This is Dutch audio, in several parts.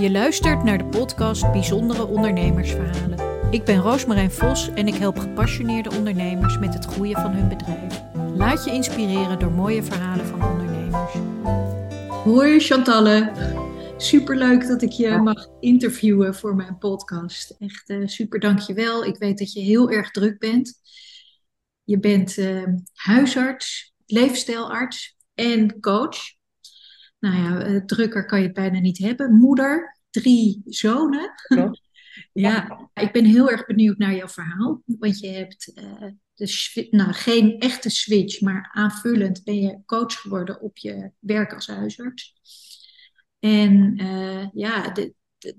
Je luistert naar de podcast Bijzondere Ondernemersverhalen. Ik ben Roosmarijn Vos en ik help gepassioneerde ondernemers met het groeien van hun bedrijf. Laat je inspireren door mooie verhalen van ondernemers. Hoi Chantalle, superleuk dat ik je mag interviewen voor mijn podcast. Echt uh, super dankjewel. Ik weet dat je heel erg druk bent. Je bent uh, huisarts, leefstijlarts en coach nou ja, eh, drukker kan je het bijna niet hebben. Moeder, drie zonen. ja, ik ben heel erg benieuwd naar jouw verhaal. Want je hebt uh, de, nou, geen echte switch, maar aanvullend ben je coach geworden op je werk als huisarts. En uh, ja, het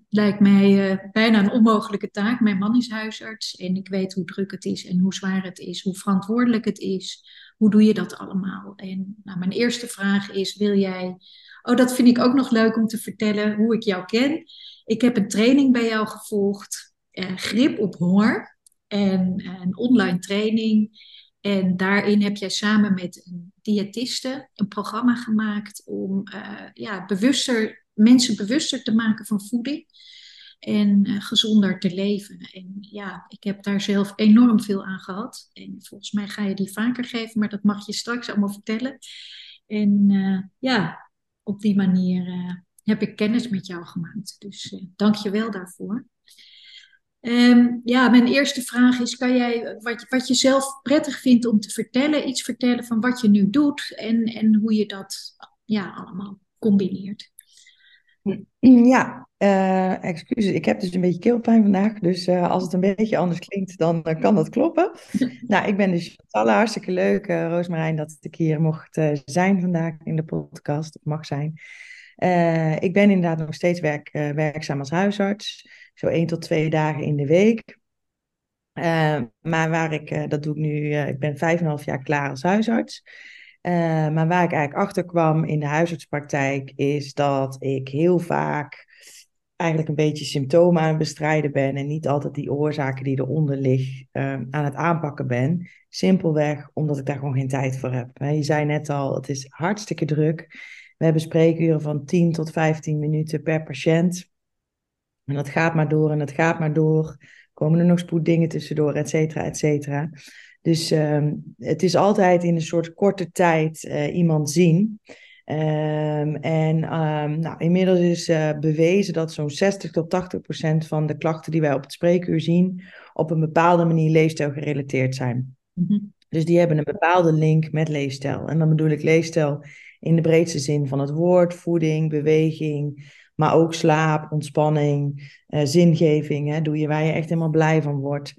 lijkt mij uh, bijna een onmogelijke taak. Mijn man is huisarts en ik weet hoe druk het is en hoe zwaar het is, hoe verantwoordelijk het is. Hoe doe je dat allemaal? En nou, mijn eerste vraag is: wil jij Oh, dat vind ik ook nog leuk om te vertellen hoe ik jou ken. Ik heb een training bij jou gevolgd, eh, grip op honger en eh, een online training. En daarin heb jij samen met een diëtiste een programma gemaakt om uh, ja, bewuster, mensen bewuster te maken van voeding en uh, gezonder te leven. En ja, ik heb daar zelf enorm veel aan gehad. En volgens mij ga je die vaker geven, maar dat mag je straks allemaal vertellen. En ja, op die manier uh, heb ik kennis met jou gemaakt. Dus uh, dank je wel daarvoor. Um, ja, mijn eerste vraag is: kan jij wat, wat je zelf prettig vindt om te vertellen, iets vertellen van wat je nu doet en, en hoe je dat ja, allemaal combineert? Ja, uh, excuses. Ik heb dus een beetje keelpijn vandaag. Dus uh, als het een beetje anders klinkt, dan uh, kan dat kloppen. nou, ik ben dus Chantal. Hartstikke leuk, Roosmarijn, dat ik hier mocht zijn vandaag in de podcast. Mag zijn. ik ben inderdaad nog steeds werk, werkzaam als huisarts. Zo één tot twee dagen in de week. maar waar ik, dat doe ik nu, ik ben vijf en een half jaar klaar als huisarts. Uh, maar waar ik eigenlijk achter kwam in de huisartspraktijk is dat ik heel vaak eigenlijk een beetje symptomen aan het bestrijden ben en niet altijd die oorzaken die eronder liggen uh, aan het aanpakken ben. Simpelweg omdat ik daar gewoon geen tijd voor heb. Je zei net al, het is hartstikke druk. We hebben spreekuren van 10 tot 15 minuten per patiënt. En dat gaat maar door en dat gaat maar door. Komen er nog spoeddingen tussendoor, et cetera, et cetera. Dus uh, het is altijd in een soort korte tijd uh, iemand zien. Um, en um, nou, inmiddels is uh, bewezen dat zo'n 60 tot 80 procent van de klachten die wij op het spreekuur zien, op een bepaalde manier leefstijl gerelateerd zijn. Mm -hmm. Dus die hebben een bepaalde link met leefstijl. En dan bedoel ik leefstijl in de breedste zin van het woord, voeding, beweging, maar ook slaap, ontspanning, uh, zingeving. Hè, doe je waar je echt helemaal blij van wordt.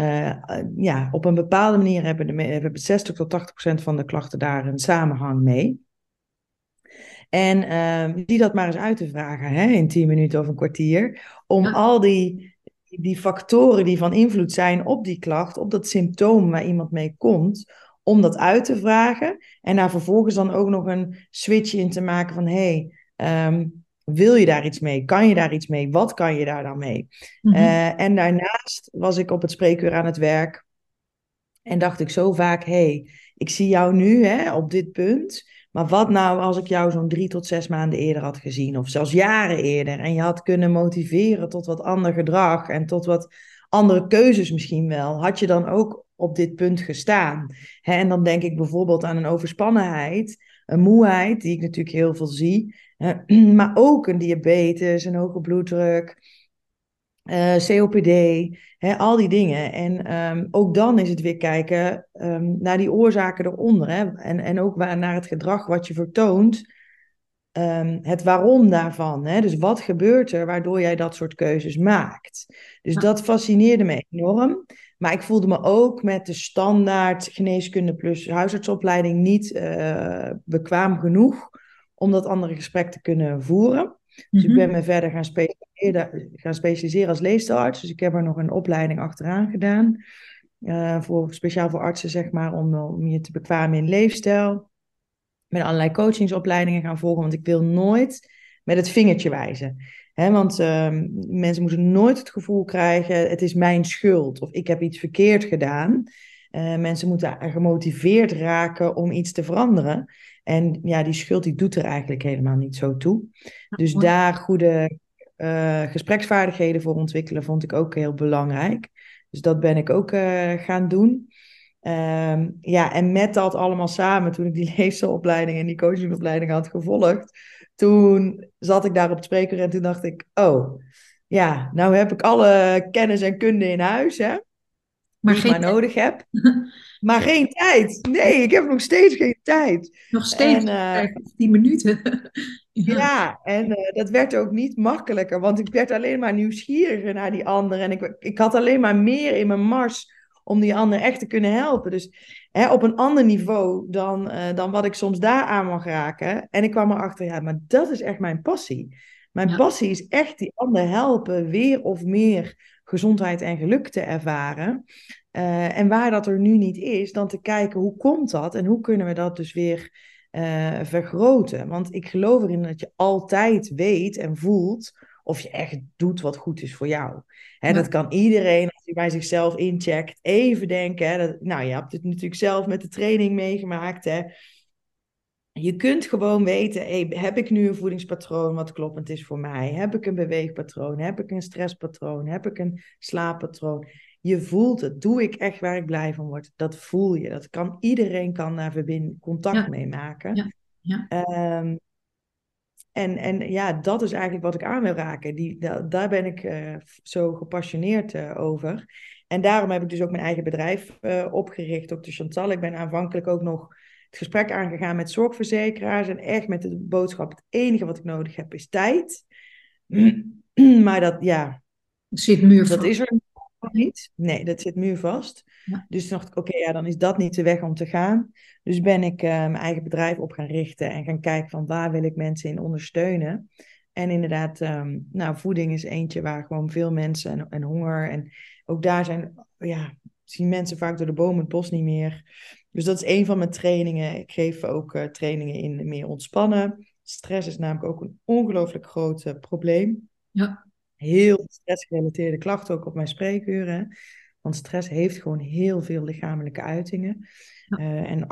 Uh, ja, op een bepaalde manier hebben, de, hebben 60 tot 80 procent van de klachten daar een samenhang mee. En uh, die dat maar eens uit te vragen hè, in 10 minuten of een kwartier. Om ja. al die, die factoren die van invloed zijn op die klacht, op dat symptoom waar iemand mee komt, om dat uit te vragen. En daar vervolgens dan ook nog een switch in te maken van hé, hey, um, wil je daar iets mee? Kan je daar iets mee? Wat kan je daar dan mee? Mm -hmm. uh, en daarnaast was ik op het spreekuur aan het werk. En dacht ik zo vaak, hé, hey, ik zie jou nu hè, op dit punt. Maar wat nou als ik jou zo'n drie tot zes maanden eerder had gezien, of zelfs jaren eerder, en je had kunnen motiveren tot wat ander gedrag en tot wat andere keuzes misschien wel, had je dan ook op dit punt gestaan? Hè, en dan denk ik bijvoorbeeld aan een overspannenheid, een moeheid, die ik natuurlijk heel veel zie, maar ook een diabetes, een hoge bloeddruk, uh, COPD, hè, al die dingen. En um, ook dan is het weer kijken um, naar die oorzaken eronder. Hè, en, en ook waar, naar het gedrag wat je vertoont. Um, het waarom daarvan. Hè? Dus wat gebeurt er waardoor jij dat soort keuzes maakt? Dus dat fascineerde me enorm. Maar ik voelde me ook met de standaard geneeskunde plus huisartsopleiding niet uh, bekwaam genoeg om dat andere gesprek te kunnen voeren. Dus ik ben me verder gaan specialiseren, gaan specialiseren als leefstijlarts. Dus ik heb er nog een opleiding achteraan gedaan. Uh, voor, speciaal voor artsen, zeg maar, om, om je te bekwamen in leefstijl. Met allerlei coachingsopleidingen gaan volgen, want ik wil nooit met het vingertje wijzen. He, want uh, mensen moeten nooit het gevoel krijgen, het is mijn schuld of ik heb iets verkeerd gedaan. Uh, mensen moeten gemotiveerd raken om iets te veranderen. En ja, die schuld die doet er eigenlijk helemaal niet zo toe. Dus daar goede uh, gespreksvaardigheden voor ontwikkelen, vond ik ook heel belangrijk. Dus dat ben ik ook uh, gaan doen. Um, ja, en met dat allemaal samen, toen ik die leefstelopleiding en die coachingopleiding had gevolgd, toen zat ik daar op het spreker en toen dacht ik, oh, ja, nou heb ik alle kennis en kunde in huis, hè, maar die ik maar nodig heb. maar geen tijd. Nee, ik heb nog steeds geen tijd. Nog steeds en, uh, 10 minuten. ja. ja. en uh, dat werd ook niet makkelijker, want ik werd alleen maar nieuwsgieriger naar die ander. En ik, ik had alleen maar meer in mijn mars om die ander echt te kunnen helpen. Dus hè, op een ander niveau dan, uh, dan wat ik soms daar aan mag raken. En ik kwam erachter, ja, maar dat is echt mijn passie. Mijn passie is echt die ander helpen weer of meer gezondheid en geluk te ervaren. Uh, en waar dat er nu niet is, dan te kijken hoe komt dat en hoe kunnen we dat dus weer uh, vergroten. Want ik geloof erin dat je altijd weet en voelt of je echt doet wat goed is voor jou. Hè, Dat kan iedereen, als hij bij zichzelf incheckt, even denken. Hè, dat, nou, je hebt het natuurlijk zelf met de training meegemaakt. Hè. Je kunt gewoon weten, hey, heb ik nu een voedingspatroon wat kloppend is voor mij? Heb ik een beweegpatroon? Heb ik een stresspatroon? Heb ik een slaappatroon? Je voelt het. Doe ik echt waar ik blij van word? Dat voel je. Dat kan iedereen kan daar contact ja. mee maken. Ja. Ja. Um, en, en ja, dat is eigenlijk wat ik aan wil raken. Die, daar ben ik uh, zo gepassioneerd uh, over. En daarom heb ik dus ook mijn eigen bedrijf uh, opgericht, ook de Chantal. Ik ben aanvankelijk ook nog het gesprek aangegaan met zorgverzekeraars. En echt met de boodschap: het enige wat ik nodig heb is tijd. maar dat, ja. Zit muur Dat is er niet. Nee, dat zit muurvast. Ja. Dus dacht ik, oké, okay, ja, dan is dat niet de weg om te gaan. Dus ben ik uh, mijn eigen bedrijf op gaan richten en gaan kijken van waar wil ik mensen in ondersteunen. En inderdaad, um, nou, voeding is eentje waar gewoon veel mensen en, en honger. En ook daar zijn, ja, zien mensen vaak door de boom het bos niet meer. Dus dat is een van mijn trainingen. Ik geef ook uh, trainingen in meer ontspannen. Stress is namelijk ook een ongelooflijk groot uh, probleem. Ja. Heel stressgerelateerde klachten ook op mijn spreekuren. Want stress heeft gewoon heel veel lichamelijke uitingen. Ja. Uh, en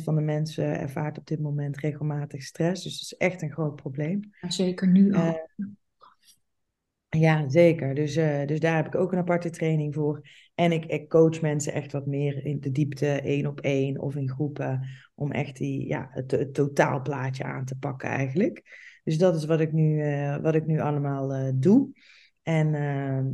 88% van de mensen ervaart op dit moment regelmatig stress. Dus dat is echt een groot probleem. Ja, zeker nu al. Uh, ja, zeker. Dus, uh, dus daar heb ik ook een aparte training voor. En ik, ik coach mensen echt wat meer in de diepte, één op één of in groepen. Om echt die, ja, het, het totaalplaatje aan te pakken eigenlijk. Dus dat is wat ik nu, wat ik nu allemaal doe. En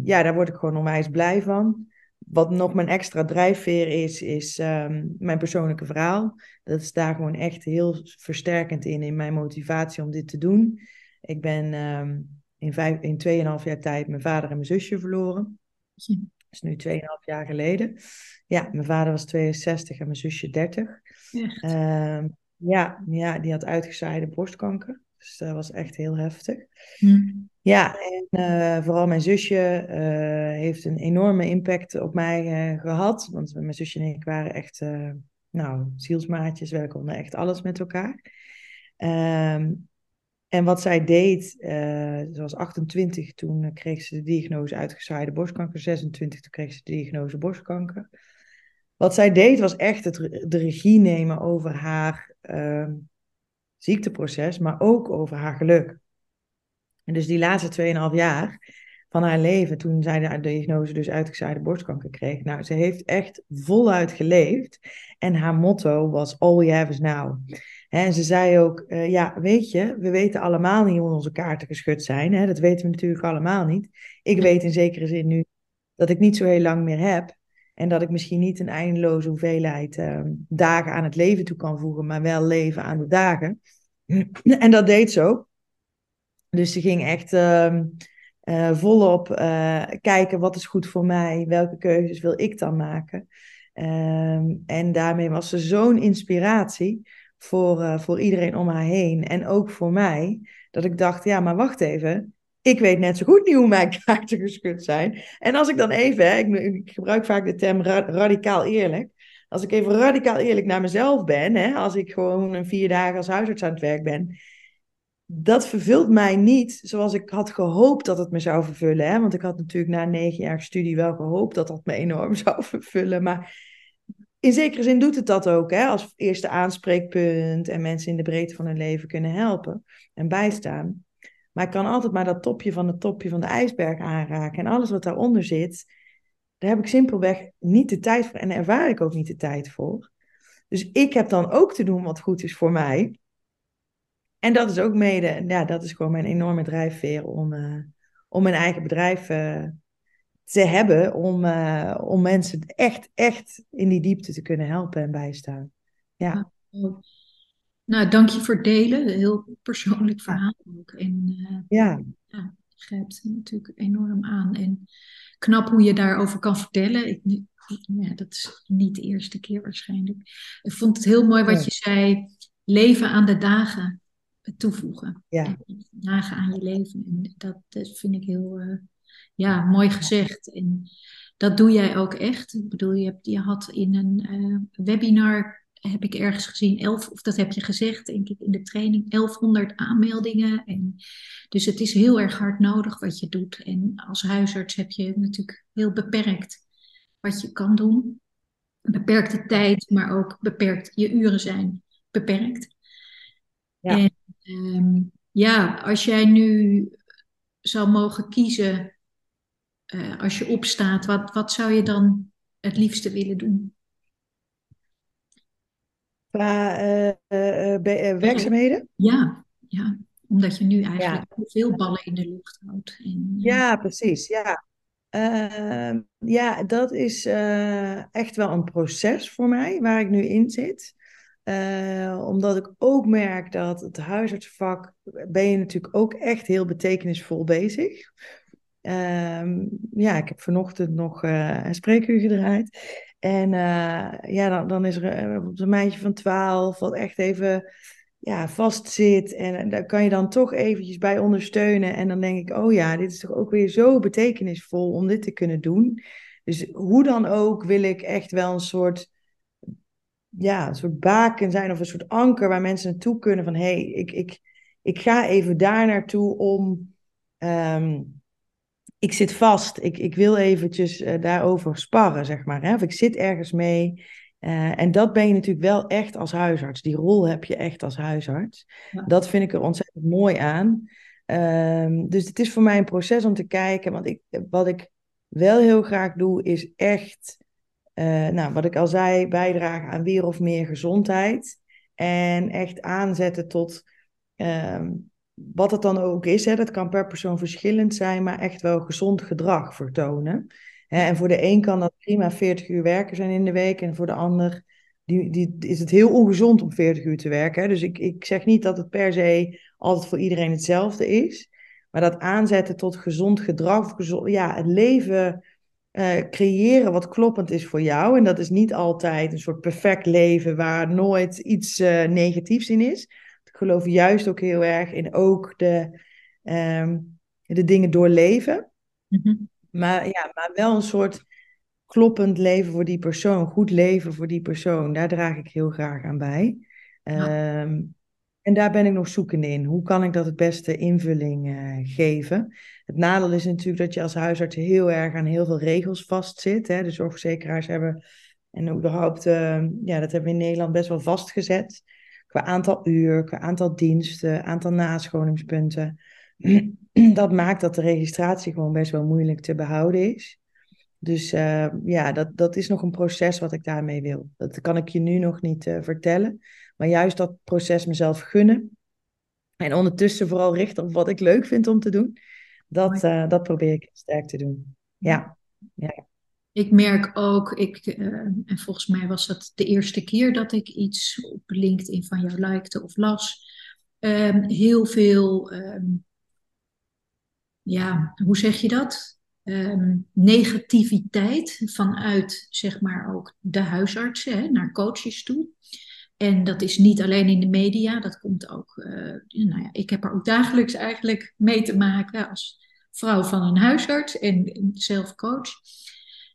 ja, daar word ik gewoon onwijs blij van wat nog mijn extra drijfveer is, is um, mijn persoonlijke verhaal. Dat is daar gewoon echt heel versterkend in, in mijn motivatie om dit te doen. Ik ben um, in, vijf, in 2,5 jaar tijd mijn vader en mijn zusje verloren. Dat is nu 2,5 jaar geleden. Ja, mijn vader was 62 en mijn zusje 30. Um, ja, ja, die had uitgezaaide borstkanker. Dus dat was echt heel heftig. Hm. Ja, en uh, vooral mijn zusje uh, heeft een enorme impact op mij uh, gehad. Want mijn zusje en ik waren echt, nou, zielsmaatjes. We konden echt alles met elkaar. Um, en wat zij deed, ze was 28, toen kreeg ze de diagnose uitgezaaide borstkanker. 26, toen kreeg ze de diagnose borstkanker. Wat zij deed was echt het, de regie nemen over haar ehm, ziekteproces, maar ook over haar geluk. En dus die laatste 2,5 jaar van haar leven, toen zij de diagnose dus uitgezaaide borstkanker kreeg, nou, ze heeft echt voluit geleefd. En haar motto was all we have is now. En ze zei ook, uh, ja, weet je, we weten allemaal niet hoe onze kaarten geschud zijn. Hè? Dat weten we natuurlijk allemaal niet. Ik weet in zekere zin nu dat ik niet zo heel lang meer heb. En dat ik misschien niet een eindeloze hoeveelheid uh, dagen aan het leven toe kan voegen, maar wel leven aan de dagen. En dat deed ze ook. Dus ze ging echt uh, uh, volop uh, kijken wat is goed voor mij, welke keuzes wil ik dan maken. Ehm, en daarmee was ze zo'n inspiratie voor, eh, voor iedereen om haar heen en ook voor mij, dat ik dacht, ja, maar wacht even, ik weet net zo goed niet hoe mijn kaarten geschud zijn. En als ik dan even, ik, gebruik vaak de term radicaal eerlijk. Als ik even radicaal eerlijk naar mezelf ben, hè, als ik gewoon een vier dagen als huisarts aan het werk ben, dat vervult mij niet zoals ik had gehoopt dat het me zou vervullen. Hè? Want ik had natuurlijk na negen jaar studie wel gehoopt dat dat me enorm zou vervullen. Maar in zekere zin doet het dat ook, hè? als eerste aanspreekpunt en mensen in de breedte van hun leven kunnen helpen en bijstaan. Maar ik kan altijd maar dat topje van het topje van de ijsberg aanraken. En alles wat daaronder zit, daar heb ik simpelweg niet de tijd voor. En daar ervaar ik ook niet de tijd voor. Dus ik heb dan ook te doen wat goed is voor mij. En dat is ook mede, ja, dat is gewoon mijn enorme drijfveer om, uh, om mijn eigen bedrijf uh, te hebben. Om, uh, om mensen echt, echt in die diepte te kunnen helpen en bijstaan. Ja. Nou, dank je voor het delen. Een heel persoonlijk verhaal ook. En ja. ja, grijpt natuurlijk enorm aan. En knap hoe je daarover kan vertellen. Ik, ja, dat is niet de eerste keer waarschijnlijk. Ik vond het heel mooi wat je zei. Leven aan de dagen toevoegen. Ja. Dagen aan je leven. En dat, dat vind ik heel uh, ja, mooi gezegd. En dat doe jij ook echt. Ik bedoel, je, hebt, je had in een uh, webinar heb ik ergens gezien, elf, of dat heb je gezegd, denk ik, in de training, 1100 aanmeldingen. En, dus het is heel erg hard nodig wat je doet. En als huisarts heb je natuurlijk heel beperkt wat je kan doen. Beperkte tijd, maar ook beperkt, je uren zijn beperkt. Ja. En um, ja, als jij nu zou mogen kiezen, uh, als je opstaat, wat, wat zou je dan het liefste willen doen? Qua uh, uh, werkzaamheden? Ja, ja, omdat je nu eigenlijk ja. veel ballen in de lucht houdt. En, ja, precies. Ja. Ehm, ja, dat is echt wel een proces voor mij waar ik nu in zit. omdat ik ook merk dat het huisartsvak ben je natuurlijk ook echt heel betekenisvol bezig. Um, ja, ik heb vanochtend nog een spreekuur gedraaid. En uh, ja, dan, dan is er uh, een meisje van 12 wat echt even ja, vastzit. En daar kan je dan toch eventjes bij ondersteunen. En dan denk ik, oh ja, dit is toch ook weer zo betekenisvol om dit te kunnen doen. Dus hoe dan ook wil ik echt wel een soort, ja, een soort baken zijn of een soort anker waar mensen naartoe kunnen van hé, hey, ik, ik, ik ga even daar naartoe om. Um, ik zit vast, ik, ik wil eventjes uh, daarover sparren, zeg maar. Hè? Of ik zit ergens mee. Uh, en dat ben je natuurlijk wel echt als huisarts. Die rol heb je echt als huisarts. Ja. Dat vind ik er ontzettend mooi aan. Um, dus het is voor mij een proces om te kijken. Want ik, wat ik wel heel graag doe, is echt, uh, nou, wat ik al zei, bijdragen aan weer of meer gezondheid. En echt aanzetten tot um, wat het dan ook is, hè, dat kan per persoon verschillend zijn, maar echt wel gezond gedrag vertonen. En voor de een kan dat prima 40 uur werken zijn in de week, en voor de ander die, die, is het heel ongezond om 40 uur te werken. Dus ik, ik zeg niet dat het per se altijd voor iedereen hetzelfde is, maar dat aanzetten tot gezond gedrag, ja, het leven uh, creëren wat kloppend is voor jou. En dat is niet altijd een soort perfect leven waar nooit iets uh, negatiefs in is geloof juist ook heel erg in ook de, um, de dingen doorleven. Mm maar, ja, maar wel een soort kloppend leven voor die persoon, goed leven voor die persoon. Daar draag ik heel graag aan bij. Ja. Um, en daar ben ik nog zoekende in. Hoe kan ik dat het beste invulling uh, geven? Het nadeel is natuurlijk dat je als huisarts heel erg aan heel veel regels vastzit. Hè? De zorgverzekeraars hebben, en überhaupt, uh, ja, dat hebben we in Nederland best wel vastgezet qua aantal uur, qua aantal diensten, aantal nascholingspunten. Dat maakt dat de registratie gewoon best wel moeilijk te behouden is. Dus uh, ja, dat, dat is nog een proces wat ik daarmee wil. Dat kan ik je nu nog niet uh, vertellen. Maar juist dat proces mezelf gunnen. En ondertussen vooral richten op wat ik leuk vind om te doen. Dat, uh, dat probeer ik sterk te doen. Ja. ja. Ik merk ook, ik, uh, en volgens mij was dat de eerste keer dat ik iets op LinkedIn van jou likte of las, um, heel veel, um, ja, hoe zeg je dat? Um, negativiteit vanuit, zeg maar, ook de huisartsen hè, naar coaches toe. En dat is niet alleen in de media, dat komt ook, uh, nou ja, ik heb er ook dagelijks eigenlijk mee te maken als vrouw van een huisarts en zelf coach.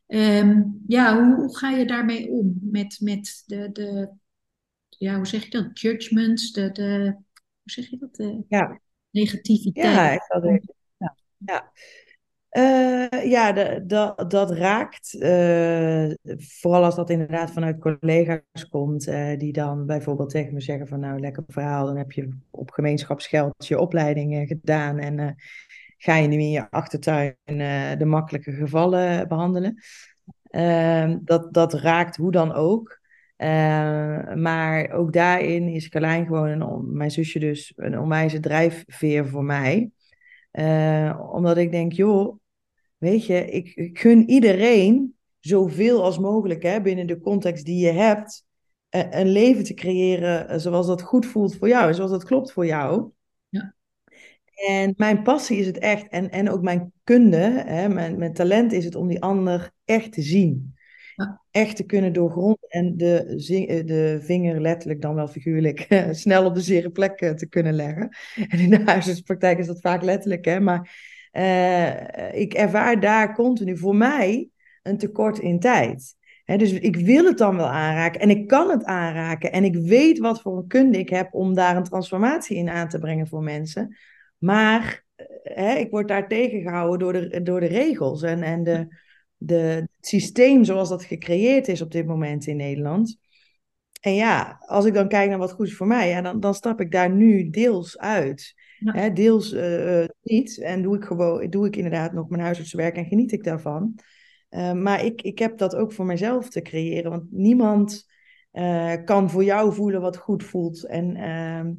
Um, ja, hoe, hoe, ga je daarmee om? Met, met de, de, ja, hoe zeg je dat? Judgments, de, de hoe zeg je dat? De ja. negativiteit. Ja, ik ja. ja. Uh, ja, dat, dat raakt. Uh, vooral als dat inderdaad vanuit collega's komt, uh, die dan bijvoorbeeld tegen me zeggen van nou, lekker verhaal, dan heb je op gemeenschapsgeld je opleidingen gedaan en ga je nu in je achtertuin de makkelijke gevallen behandelen. Ehm, dat, dat raakt hoe dan ook. maar ook daarin is Carlijn gewoon, een, mijn zusje dus, een onwijze drijfveer voor mij. omdat ik denk, joh, Weet je, ik, ik gun iedereen zoveel als mogelijk hè, binnen de context die je hebt, eh, een leven te creëren eh, zoals dat goed voelt voor jou zoals dat klopt voor jou. En mijn passie is het echt, en, en ook mijn kunde, hè, mijn, mijn talent is het om die ander echt te zien. Ja. Echt te kunnen doorgronden en de, eh, de vinger letterlijk dan wel figuurlijk snel op de zere plek te kunnen leggen. En in de huisartspraktijk is dat vaak letterlijk, hè, maar uh, ik ervaar daar continu voor mij een tekort in tijd. dus ik wil het dan wel aanraken en ik kan het aanraken en ik weet wat voor een kunde ik heb om daar een transformatie in aan te brengen voor mensen. Maar uh, ik word daar tegengehouden door de, door de regels en, en de, de, het systeem zoals dat gecreëerd is op dit moment in Nederland. En ja, als ik dan kijk naar wat goed is voor mij, ja, dan, dan stap ik daar nu deels uit. Hè, deels uh, niet. En doe ik gewoon, doe ik inderdaad nog mijn huisartswerk en geniet ik daarvan. Uh, maar ik, ik heb dat ook voor mezelf te creëren. Want niemand uh, kan voor jou voelen wat goed voelt. En, ehm,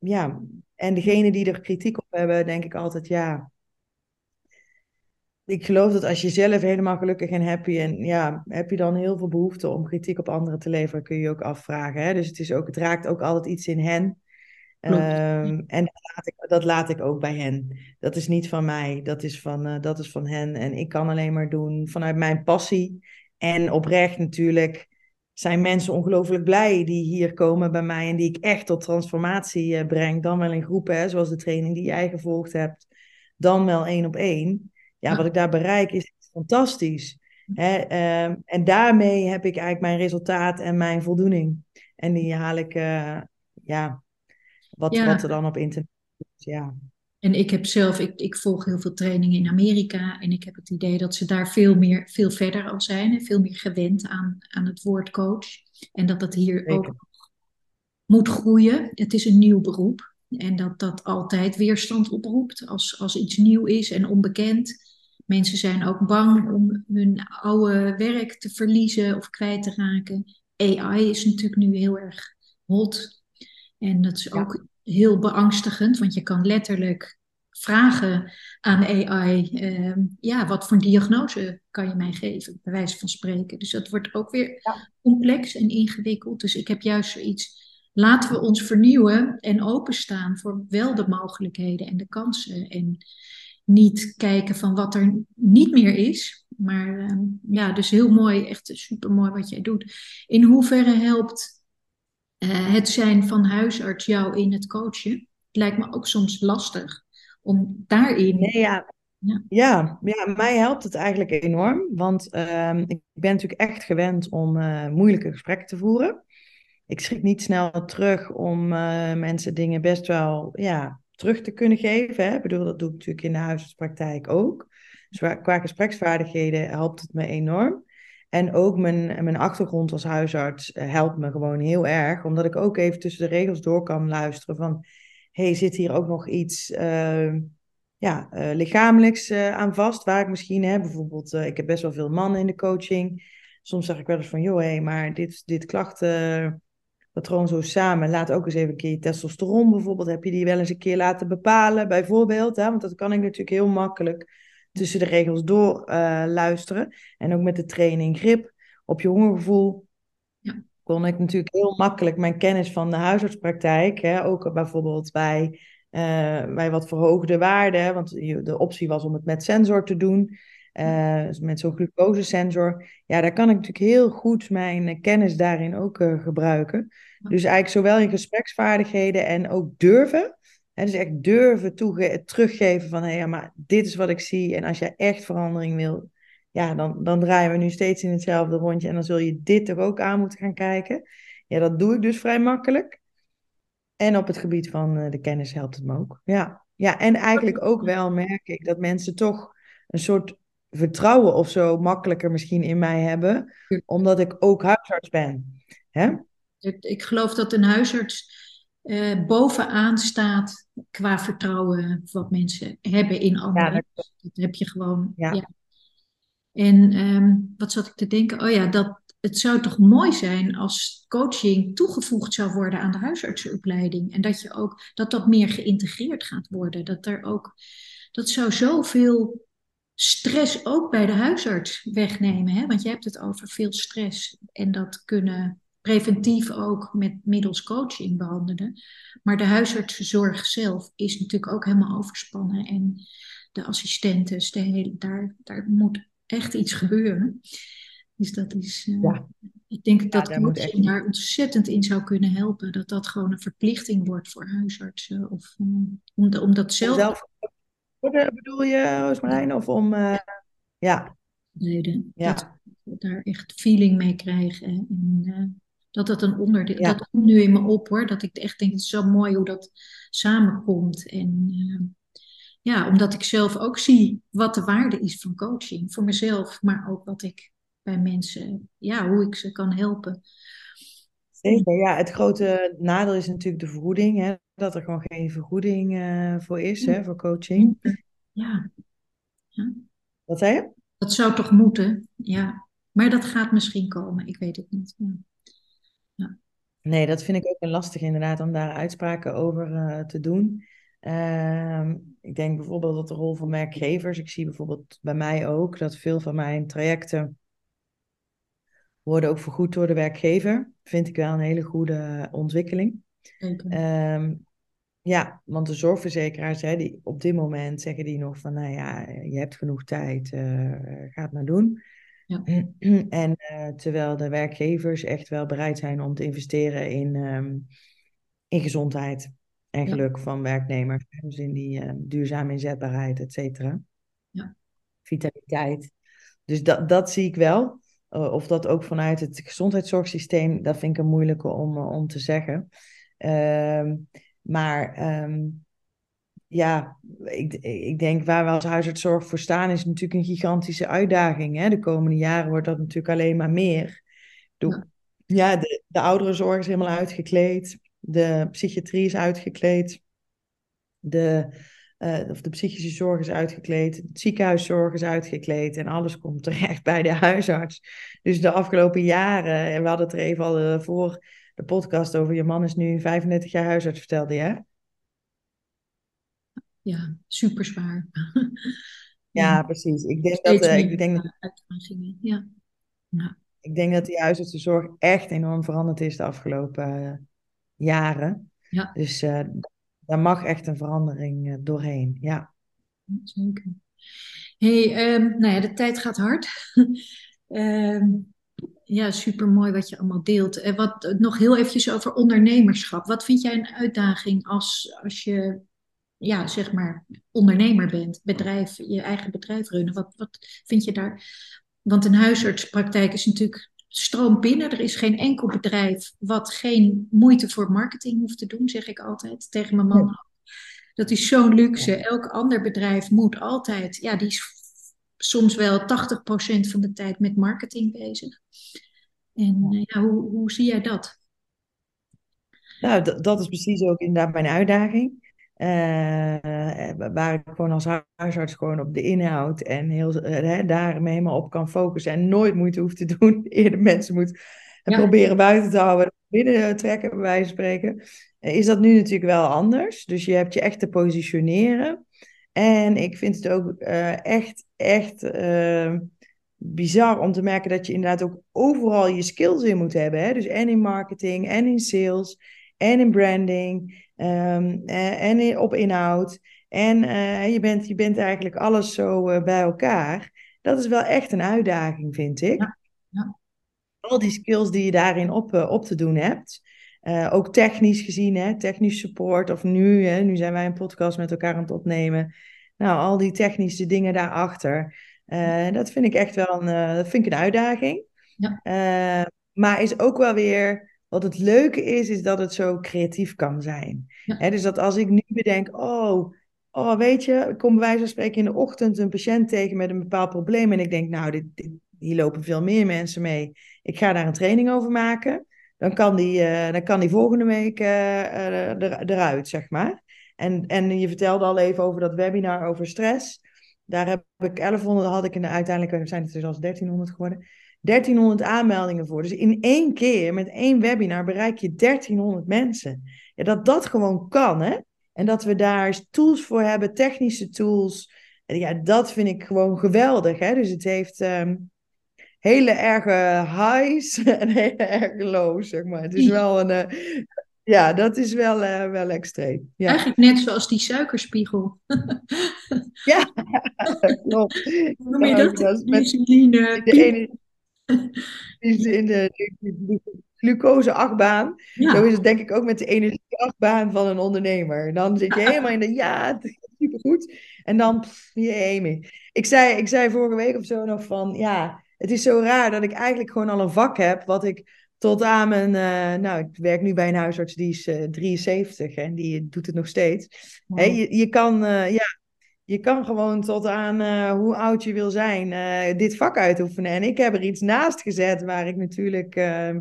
ja, en degene die er kritiek op hebben, denk ik altijd ja. Ik geloof dat als je zelf helemaal gelukkig en happy en ja, heb je dan heel veel behoefte om kritiek op anderen te leveren, kun je je ook afvragen. Hè? Dus het, is ook, het raakt ook altijd iets in hen. Um, en dat laat, ik, dat laat, ik, ook bij hen. Dat is niet van mij, dat is van, uh, dat is van hen. En ik kan alleen maar doen vanuit mijn passie. En oprecht natuurlijk zijn mensen ongelooflijk blij die hier komen bij mij en die ik echt tot transformatie uh, breng. Dan wel in groepen, hè, zoals de training die jij gevolgd hebt. Dan wel één op één. Ja, wat ik daar bereik is fantastisch. Hè? Um, en daarmee heb ik eigenlijk mijn resultaat en mijn voldoening. En die haal ik, uh, ja, wat, wat er dan op internet is. Ja. En ik heb zelf, ik, ik volg heel veel trainingen in Amerika en ik heb het idee dat ze daar veel, meer, veel verder al zijn en veel meer gewend aan, aan het woord coach. En dat dat hier ook moet groeien. Het is een nieuw beroep en dat dat altijd weerstand oproept als, als iets nieuw is en onbekend. Mensen zijn ook bang om hun oude werk te verliezen of kwijt te raken. AI is natuurlijk nu heel erg hot. En dat is ook heel beangstigend, want je kan letterlijk vragen aan AI, ehm, ja, wat voor diagnose kan je mij geven, bij wijze van spreken. Dus dat wordt ook weer complex en ingewikkeld. Dus ik heb juist zoiets, laten we ons vernieuwen en openstaan voor wel de mogelijkheden en de kansen. En niet kijken van wat er niet meer is. Maar ehm, ja, dus heel mooi, echt super mooi wat jij doet. In hoeverre helpt uh, het zijn van huisarts jou in het coachen. Het lijkt me ook soms lastig om daarin. Nee, ja. Ja. ja. Ja, mij helpt het eigenlijk enorm. Want uh, ik ben natuurlijk echt gewend om uh, moeilijke gesprekken te voeren. Ik schrik niet snel terug om uh, mensen dingen best wel ja, terug te kunnen geven. Hè. Ik bedoel, dat doe ik natuurlijk in de huisartspraktijk ook. Dus qua gespreksvaardigheden helpt het me enorm. En ook mijn, mijn achtergrond als huisarts eh, helpt me gewoon heel erg, omdat ik ook even tussen de regels door kan luisteren van, hey, zit hier ook nog iets uh, ja, uh, lichamelijks uh, aan vast, waar ik misschien, hè, bijvoorbeeld, ik heb best wel veel mannen in de coaching, soms zeg ik wel eens van, joh, hey, maar dit, dit klachtenpatroon zo samen, laat ook eens even een keer je testosteron bijvoorbeeld, heb je die wel eens een keer laten bepalen, bijvoorbeeld, hè, want dat kan ik natuurlijk heel makkelijk tussen de regels door uh, luisteren. En ook met de training grip op je hongergevoel. Ja. Kon ik natuurlijk heel makkelijk mijn kennis van de huisartspraktijk, hè, ook bijvoorbeeld bij, uh, bij wat verhoogde waarden, want de optie was om het met sensor te doen, uh, met zo'n glucosesensor. Ja, daar kan ik natuurlijk heel goed mijn kennis daarin ook gebruiken. Dus eigenlijk zowel in gespreksvaardigheden en ook durven en dus echt durven teruggeven van, hé, ja, maar dit is wat ik zie. En als jij echt verandering wil, ja, dan, dan draaien we nu steeds in hetzelfde rondje. En dan zul je dit toch ook aan moeten gaan kijken. Ja, dat doe ik dus vrij makkelijk. En op het gebied van uh, de kennis helpt het me ook. Ja. ja, en eigenlijk ook wel merk ik dat mensen toch een soort vertrouwen of zo makkelijker misschien in mij hebben, omdat ik ook huisarts ben. Hè? Ik, ik geloof dat een huisarts uh, bovenaan staat qua vertrouwen wat mensen hebben in anderen. Ja, dat... dat... heb je gewoon. Ja. En um, wat zat ik te denken? Oh ja, dat, het zou toch mooi zijn als coaching toegevoegd zou worden aan de huisartsenopleiding. En dat je ook dat dat meer geïntegreerd gaat worden. Dat er ook dat zou zoveel stress ook bij de huisarts wegnemen. Hè? Want je hebt het over veel stress. En dat kunnen preventief ook met middels coaching behandelen. Maar de huisartszorg zelf is natuurlijk ook helemaal overspannen. En de assistenten, de hele, daar, daar moet echt iets gebeuren. Dus dat is. Uh, ja. Ik denk dat coaching daar ontzettend in zou kunnen helpen. Dat dat gewoon een verplichting wordt voor huisartsen. Of um, om, om dat zelf. zelf bedoel je, Roosmarijn? Of om. Uh, ja. ja. Dat daar echt feeling mee krijgen. En, uh, dat dat een onderdeel. Ja. Dat komt nu in me op hoor. Dat ik echt denk: het is zo mooi hoe dat samenkomt. En. ja, omdat ik zelf ook zie wat de waarde is van coaching. Voor mezelf, maar ook wat ik bij mensen, ja, hoe ik ze kan helpen. Zeker, ja. Het grote nadeel is natuurlijk de vergoeding, hè? dat er gewoon geen vergoeding uh, voor is, hè, voor coaching. Ja. ja. Wat zei je? Dat zou toch moeten, ja. Maar dat gaat misschien komen, ik weet het niet. Ja. Nee, dat vind ik ook een lastig inderdaad om daar uitspraken over uh, te doen. Uh, ik denk bijvoorbeeld dat de rol van werkgevers, ik zie bijvoorbeeld bij mij ook dat veel van mijn trajecten worden ook vergoed door de werkgever. Vind ik wel een hele goede ontwikkeling. Um, ja, want de zorgverzekeraars, hè, die, op dit moment zeggen die nog van, nou ja, je hebt genoeg tijd, uh, ga het maar doen. Ja. En uh, terwijl de werkgevers echt wel bereid zijn om te investeren in, um, in gezondheid en geluk ja. van werknemers. Dus in die uh, duurzame inzetbaarheid, et cetera. Ja. Vitaliteit. Dus dat, dat zie ik wel. Uh, of dat ook vanuit het gezondheidszorgsysteem, dat vind ik een moeilijke om, om te zeggen. Uh, maar um, ja, ik, ik denk waar we als huisartszorg voor staan, is natuurlijk een gigantische uitdaging. Hè? De komende jaren wordt dat natuurlijk alleen maar meer. De, ja, de, de ouderenzorg is helemaal uitgekleed. De psychiatrie is uitgekleed. De, uh, of de psychische zorg is uitgekleed, de ziekenhuiszorg is uitgekleed en alles komt terecht bij de huisarts. Dus de afgelopen jaren, en we hadden het er even al uh, voor de podcast over, je man is nu 35 jaar huisarts, vertelde je? Ja, super zwaar. ja, precies. Ik denk dat, uh, ik denk dat, ja. ja. Ik denk dat die huisartsenzorg echt enorm veranderd is de afgelopen jaren. Ja. Dus daar mag echt een verandering uh, doorheen. Ja. Zeker. hey, um, nou ja, de tijd gaat hard. um, ja, super mooi wat je allemaal deelt. En wat nog heel eventjes over ondernemerschap. Wat vind jij een uitdaging als, als je, ja, zeg maar, ondernemer bent, bedrijf, je eigen bedrijf runnen? Wat, wat vind je daar? Want een huisartspraktijk is natuurlijk stroom binnen. Er is geen enkel bedrijf wat geen moeite voor marketing hoeft te doen, zeg ik altijd tegen mijn man. Dat is zo'n luxe. Elk ander bedrijf moet altijd, ja, die is soms wel 80% van de tijd met marketing bezig. En eh, ja, hoe, hoe zie jij dat? Nou, dat is precies ook inderdaad mijn uitdaging. Uh, waar ik gewoon als huisarts gewoon op de inhoud en heel, uh, daar me helemaal op kan focussen en nooit moeite hoeft te doen. Eerder mensen moet ja. proberen buiten te houden, binnen trekken bij wijze van spreken. is dat nu natuurlijk wel anders. Dus je hebt je echt te positioneren. En ik vind het ook echt, echt bizar om te merken dat je inderdaad ook overal je skills in moet hebben. Hè? Dus en in marketing, en in sales, en in branding. Um, en op inhoud. En uh, je, bent, je bent eigenlijk alles zo uh, bij elkaar. Dat is wel echt een uitdaging, vind ik. Ja, ja. Al die skills die je daarin op, uh, op te doen hebt. ook technisch gezien, hè, technisch support. Of nu, hè, nu zijn wij een podcast met elkaar aan het opnemen. Nou, al die technische dingen daarachter. dat vind ik echt wel een, dat vind ik een uitdaging. Ja. maar is ook wel weer wat het leuke is, is dat het zo creatief kan zijn. dus dat als ik nu bedenk, oh, oh weet je, ik kom bij wijze van spreken in de ochtend een patiënt tegen met een bepaald probleem en ik denk, nou, dit, dit, hier lopen veel meer mensen mee. Ik ga daar een training over maken. Dan kan die, uh, dan kan die volgende week uh, er, eruit, zeg maar. En, en je vertelde al even over dat webinar over stress. Daar heb ik 1100, had ik in de uiteindelijk zijn het dus als 1300 geworden. 1300 aanmeldingen voor. Dus in één keer met één webinar bereik je 1300 mensen. Ja, dat dat gewoon kan, hè? En dat we daar tools voor hebben, technische tools. Ja, dat vind ik gewoon geweldig. Hè? Dus het heeft um, hele erge highs en hele erge lows, zeg maar. Het is wel een... Uh, ja, dat is wel, uh, wel extreem. Ja. Eigenlijk net zoals die suikerspiegel. ja, klopt. Hoe noem je dat? dat met insuline. De ene, in de, de, de glucose-achtbaan. Ja. Zo is het denk ik ook met de energie-achtbaan van een ondernemer. Dan zit je helemaal in de ja, het gaat supergoed. En dan, pff, jee, ik zei, ik zei vorige week of zo nog van, ja, het is zo raar dat ik eigenlijk gewoon al een vak heb wat ik tot aan mijn, uh, nou, ik werk nu bij een huisarts die is uh, 73 en die doet het nog steeds. Wow. Je, je kan, uh, ja, je kan gewoon tot aan uh, hoe oud je wil zijn uh, dit vak uitoefenen. En ik heb er iets naast gezet waar ik natuurlijk uh,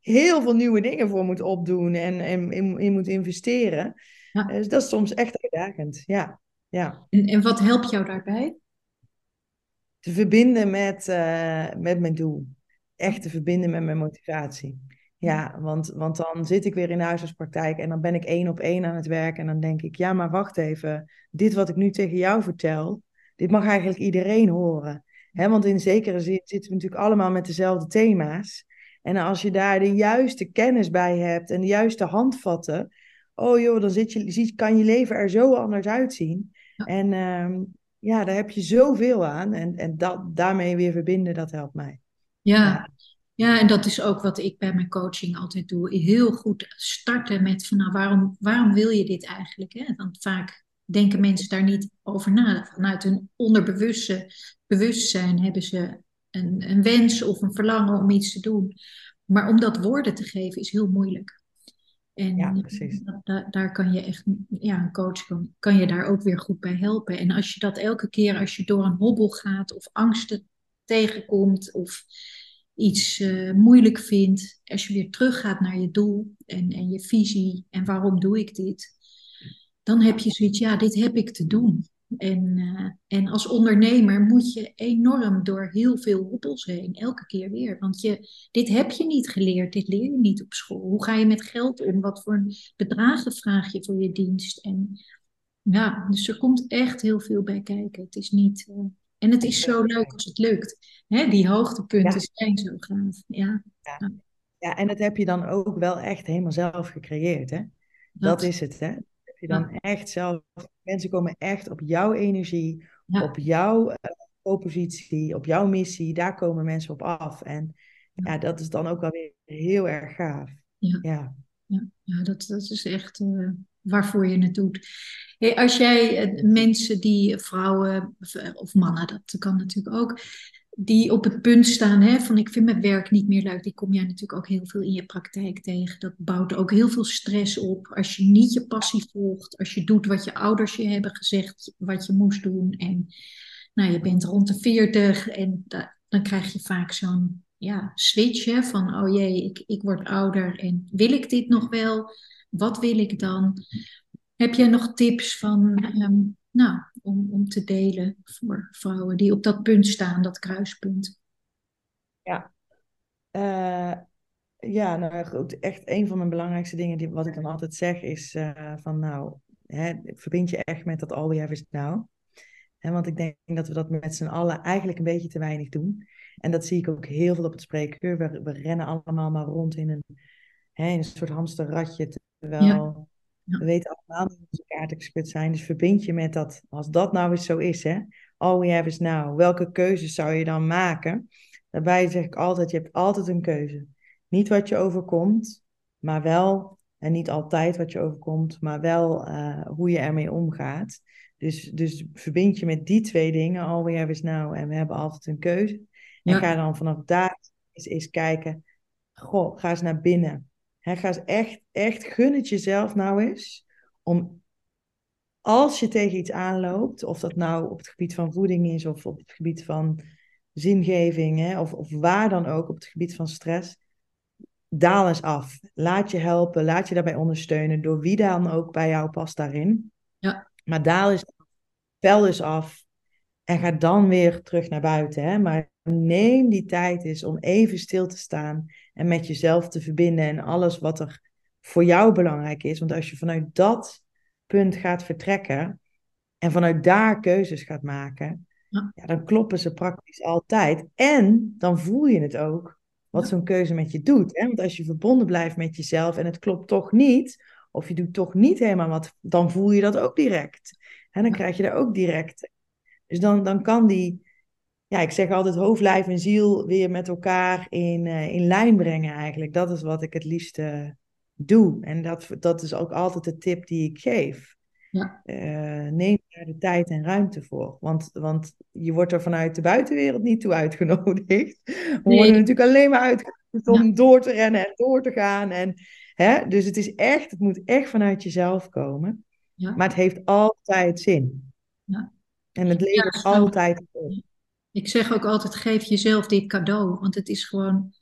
heel veel nieuwe dingen voor moet opdoen en, en in, in moet investeren. Ja. Dus dat is soms echt uitdagend. Ja. Ja. En, en wat helpt jou daarbij? Te verbinden met, met mijn doel. Echt te verbinden met mijn motivatie. Ja, want, want dan zit ik weer in de huisartspraktijk en dan ben ik één op één aan het werk. En dan denk ik, ja, maar wacht even. Dit wat ik nu tegen jou vertel, dit mag eigenlijk iedereen horen. He, want in zekere zin zitten we natuurlijk allemaal met dezelfde thema's. En als je daar de juiste kennis bij hebt en de juiste handvatten, oh joh, dan zit je, kan je leven er zo anders uitzien. Ja. En um, ja, daar heb je zoveel aan. En, en dat, daarmee weer verbinden, dat helpt mij. Ja. ja. Ja, en dat is ook wat ik bij mijn coaching altijd doe. Heel goed starten met van nou, waarom, waarom wil je dit eigenlijk? Hè? Want vaak denken mensen daar niet over na. Vanuit hun onderbewuste bewustzijn hebben ze een, een wens of een verlangen om iets te doen. Maar om dat woorden te geven is heel moeilijk. En ja, precies. Da daar kan je echt, ja, een coach kan, kan je daar ook weer goed bij helpen. En als je dat elke keer, als je door een hobbel gaat of angsten tegenkomt of iets uh, moeilijk vindt, als je weer teruggaat naar je doel en, en je visie en waarom doe ik dit, dan heb je zoiets, ja, dit heb ik te doen. En, uh, en als ondernemer moet je enorm door heel veel hobbels heen, elke keer weer. Want je, dit heb je niet geleerd, dit leer je niet op school. Hoe ga je met geld om? Wat voor bedragen vraag je voor je dienst? En ja, dus er komt echt heel veel bij kijken. Het is niet, uh, en het is zo leuk als het lukt. Hè, die hoogtepunten ja. zijn zo gaaf. Ja. Ja. ja, en dat heb je dan ook wel echt helemaal zelf gecreëerd. Hè? Dat, dat is het. Hè? Dat heb je dan ja. echt zelf. Mensen komen echt op jouw energie, op jouw uh, propositie, op jouw missie. Daar komen mensen op af. En ja, dat is dan ook wel weer heel erg gaaf. Ja, ja. ja. dat, dat is echt. Uh, waarvoor je het doet. Hey, als jij mensen die, vrouwen of mannen, dat kan natuurlijk ook, die op het punt staan hè, van ik vind mijn werk niet meer leuk, die kom jij natuurlijk ook heel veel in je praktijk tegen. Dat bouwt ook heel veel stress op als je niet je passie volgt, als je doet wat je ouders je hebben gezegd wat je moest doen. En nou, je bent rond de 40 en da, dan krijg je vaak zo'n ja, switch hè, van oh jee, ik, ik word ouder en wil ik dit nog wel? Wat wil ik dan? Heb jij nog tips van, um, nou, om, om te delen voor vrouwen die op dat punt staan, dat kruispunt? Ja, uh, ja nou goed, echt een van mijn belangrijkste dingen, die, wat ik dan altijd zeg, is uh, van nou, hè, verbind je echt met dat all we have is now. Want ik denk dat we dat met z'n allen eigenlijk een beetje te weinig doen. En dat zie ik ook heel veel op het spreekuur. We rennen allemaal maar rond in een, hè, een soort hamsterradje. Terwijl ja. we weten allemaal dat onze kaarten geschud zijn. Dus verbind je met dat, als dat nou eens zo is, hè. All we have is now. Welke keuzes zou je dan maken? Daarbij zeg ik altijd, je hebt altijd een keuze. Niet wat je overkomt, maar wel, en niet altijd wat je overkomt, maar wel uh, hoe je ermee omgaat. Dus, dus verbind je met die twee dingen, all we have is now, en we hebben altijd een keuze. En ga dan vanaf daar eens, eens kijken, goh, ga eens naar binnen. He, ga echt, echt, gun het jezelf nou eens om als je tegen iets aanloopt, of dat nou op het gebied van voeding is of op het gebied van zingeving, hè, of, of waar dan ook op het gebied van stress, daal eens af. Laat je helpen, laat je daarbij ondersteunen, door wie dan ook bij jou past daarin. Ja. Maar daal eens af, pel eens af en ga dan weer terug naar buiten. Hè. Maar neem die tijd eens om even stil te staan en met jezelf te verbinden en alles wat er voor jou belangrijk is. Want als je vanuit dat punt gaat vertrekken en vanuit daar keuzes gaat maken, Ja. ja, dan kloppen ze praktisch altijd. En dan voel je het ook, wat Ja. zo'n keuze met je doet. Hè? Want als je verbonden blijft met jezelf en het klopt toch niet, of je doet toch niet helemaal wat, dan voel je dat ook direct. En dan krijg je daar ook direct. Dus dan, dan kan die, ja, ik zeg altijd hoofd, lijf en ziel weer met elkaar in, eh, in lijn brengen eigenlijk. Dat is wat ik het liefste doe. En dat, dat is ook altijd de tip die ik geef. Ja. Eh, neem daar de tijd en ruimte voor. Want, want je wordt er vanuit de buitenwereld niet toe uitgenodigd. We Nee. worden natuurlijk alleen maar uitgenodigd om door te rennen en door te gaan. En, hè? Dus het is echt, het moet echt vanuit jezelf komen. Ja. Maar het heeft altijd zin. Ja. En het levert altijd op. Ik zeg ook altijd, geef jezelf dit cadeau. Want het is gewoon,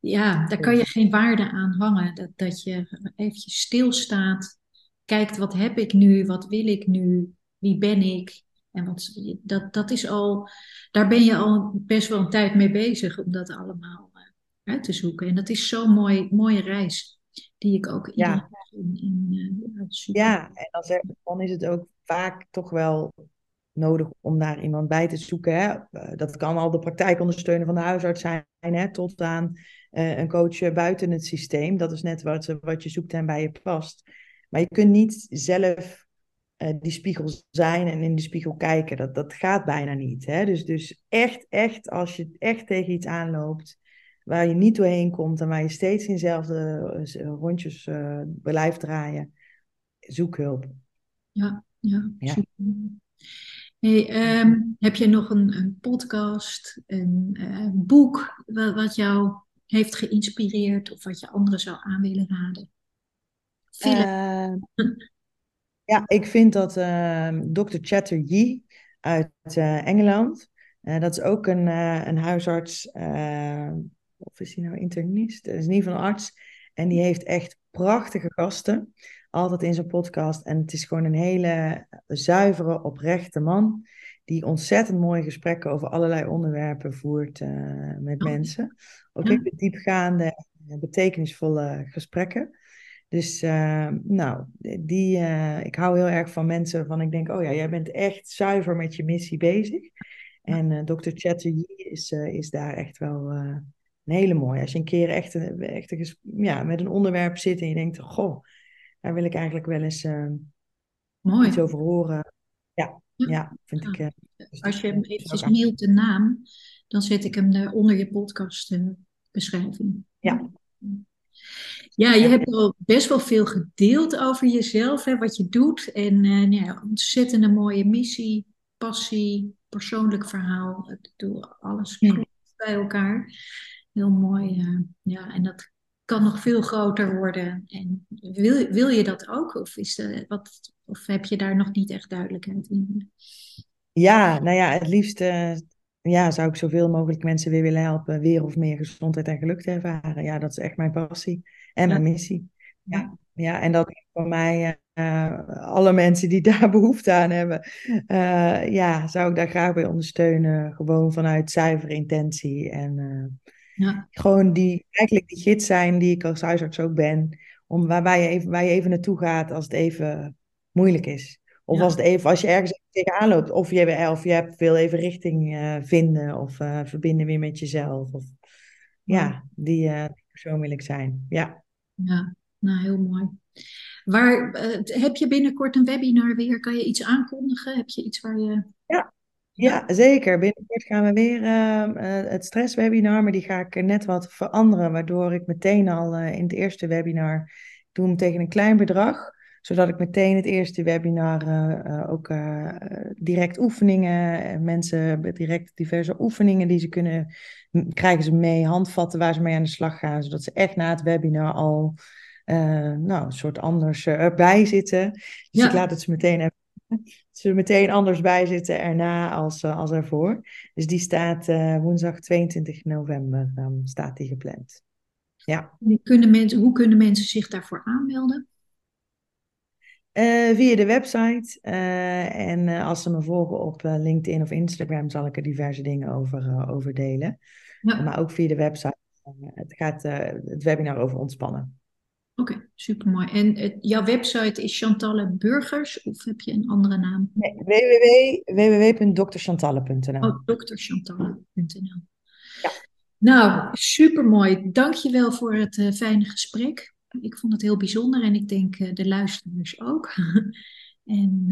ja, daar kan je geen waarde aan hangen. Dat, dat je eventjes stilstaat, kijkt wat heb ik nu, wat wil ik nu, wie ben ik. En wat, dat, dat is al, daar ben je al best wel een tijd mee bezig om dat allemaal eh, uit te zoeken. En dat is zo'n mooi, mooie reis, die ik ook Ja. in, in, eh. Ja, en dan is het ook vaak toch wel nodig om daar iemand bij te zoeken. Hè? Eh, Dat kan al de praktijkondersteuner van de huisarts zijn, hè? tot aan eh, een coach eh, buiten het systeem. Dat is net wat, wat je zoekt en bij je past. Maar je kunt niet zelf die spiegel zijn en in de spiegel kijken. Dat, dat gaat bijna niet. Hè? Dus, dus echt, echt, als je echt tegen iets aanloopt waar je niet doorheen komt en waar je steeds in dezelfde rondjes blijft draaien, zoek hulp. Ja, ja, Ja. super. Hey, ehm, heb je nog een, een podcast, een eh, boek wat, wat jou heeft geïnspireerd of wat je anderen zou aan willen raden? Eh, ja, ik vind dat ehm Dr. Chatterjee uit eh, Engeland, dat is ook een, een huisarts, of is hij nou internist? Dat is ieder geval een arts. En die heeft echt prachtige gasten, altijd in zijn podcast. En het is gewoon een hele zuivere, oprechte man, die ontzettend mooie gesprekken over allerlei onderwerpen voert eh, met Oh. mensen. Ook Ja. hele diepgaande, eh, betekenisvolle gesprekken. Dus eh, nou, die, eh, ik hou heel erg van mensen waarvan ik denk, oh ja, jij bent echt zuiver met je missie bezig. En eh Dr. Chatterjee is, is daar echt wel een hele mooie. Als je een keer echt, een, echt een ja, met een onderwerp zit en je denkt, goh, daar wil ik eigenlijk wel eens eh, Mooi. iets over horen. Ja, Ja. ja vind ik. eh, dus Als je hem eventjes ik mailt de naam, dan zet ik hem onder je podcast eh. Ja. Ja, je hebt al best wel veel gedeeld over jezelf, hè, wat je doet. En nou ja, ontzettend een mooie missie, passie, persoonlijk verhaal. Het doe alles klopt bij elkaar. Heel mooi. ja, en dat kan nog veel groter worden. En wil, wil je dat ook? Of, is, eh, wat, of heb je daar nog niet echt duidelijkheid in? Ja, nou ja, het liefst eh, ja, zou ik zoveel mogelijk mensen weer willen helpen weer of meer gezondheid en geluk te ervaren. Ja, dat is echt mijn passie en mijn missie. Ja, ja en dat is voor mij, eh, alle mensen die daar behoefte aan hebben, eh, ja, zou ik daar graag bij ondersteunen. Gewoon vanuit zuivere intentie en Ja, gewoon die, eigenlijk die gids zijn die ik als huisarts ook ben, om waar, waar, je even, waar je even naartoe gaat als het even moeilijk is. Of Ja. als, het even, als je ergens tegenaan loopt, of je, of je hebt, wil even richting eh, vinden of eh, verbinden weer met jezelf. Of, ja, die, die persoon wil ik zijn. Ja. ja, nou heel mooi. Waar, heb je binnenkort een webinar weer? Kan je iets aankondigen? Heb je iets waar je... Ja, zeker. Binnenkort gaan we weer eh, eh, het stresswebinar, maar die ga ik net wat veranderen, waardoor ik meteen al eh, in het eerste webinar ik doe hem tegen een klein bedrag, zodat ik meteen het eerste webinar eh, ook direct oefeningen, mensen met direct diverse oefeningen die ze kunnen, krijgen ze mee, handvatten waar ze mee aan de slag gaan, zodat ze echt na het webinar al nou, een soort anders erbij zitten. Dus Ja. ik laat het ze meteen even Ze meteen anders bij zitten erna als, uh, als ervoor. Dus die staat uh, woensdag 22 november um, staat die gepland. Ja. Kunnen mensen, hoe kunnen mensen zich daarvoor aanmelden? Uh, via de website. en als ze me volgen op LinkedIn of Instagram, zal ik er diverse dingen over, over delen. Ja. Maar ook via de website. het gaat het webinar over ontspannen. Supermooi. En het, jouw website is Chantalle Burgers of heb je een andere naam? Nee, www.drchantalle.nl Oh, drchantalle.nl Ja. Nou, supermooi. Dankjewel voor het uh, fijne gesprek. Ik vond het heel bijzonder en ik denk uh, de luisteraars ook. en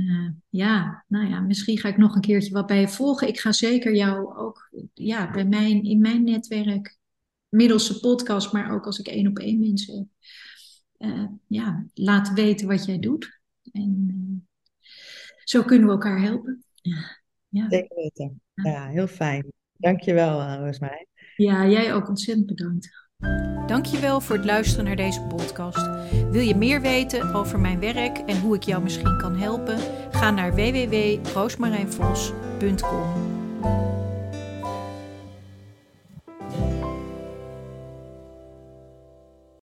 ja, nou ja, misschien ga ik nog een keertje wat bij je volgen. Ik ga zeker jou ook ja, bij mijn, in mijn netwerk, middels de podcast, maar ook als ik één op één mensen uh, ja, laat weten wat jij doet. En uh, zo kunnen we elkaar helpen. Ja. ja. Zeker weten. Ja, heel fijn. Dankjewel, uh, Roosmarijn. Ja, jij ook ontzettend bedankt. Dankjewel voor het luisteren naar deze podcast. Wil je meer weten over mijn werk en hoe ik jou misschien kan helpen? Ga naar www.roosmarijnvos.com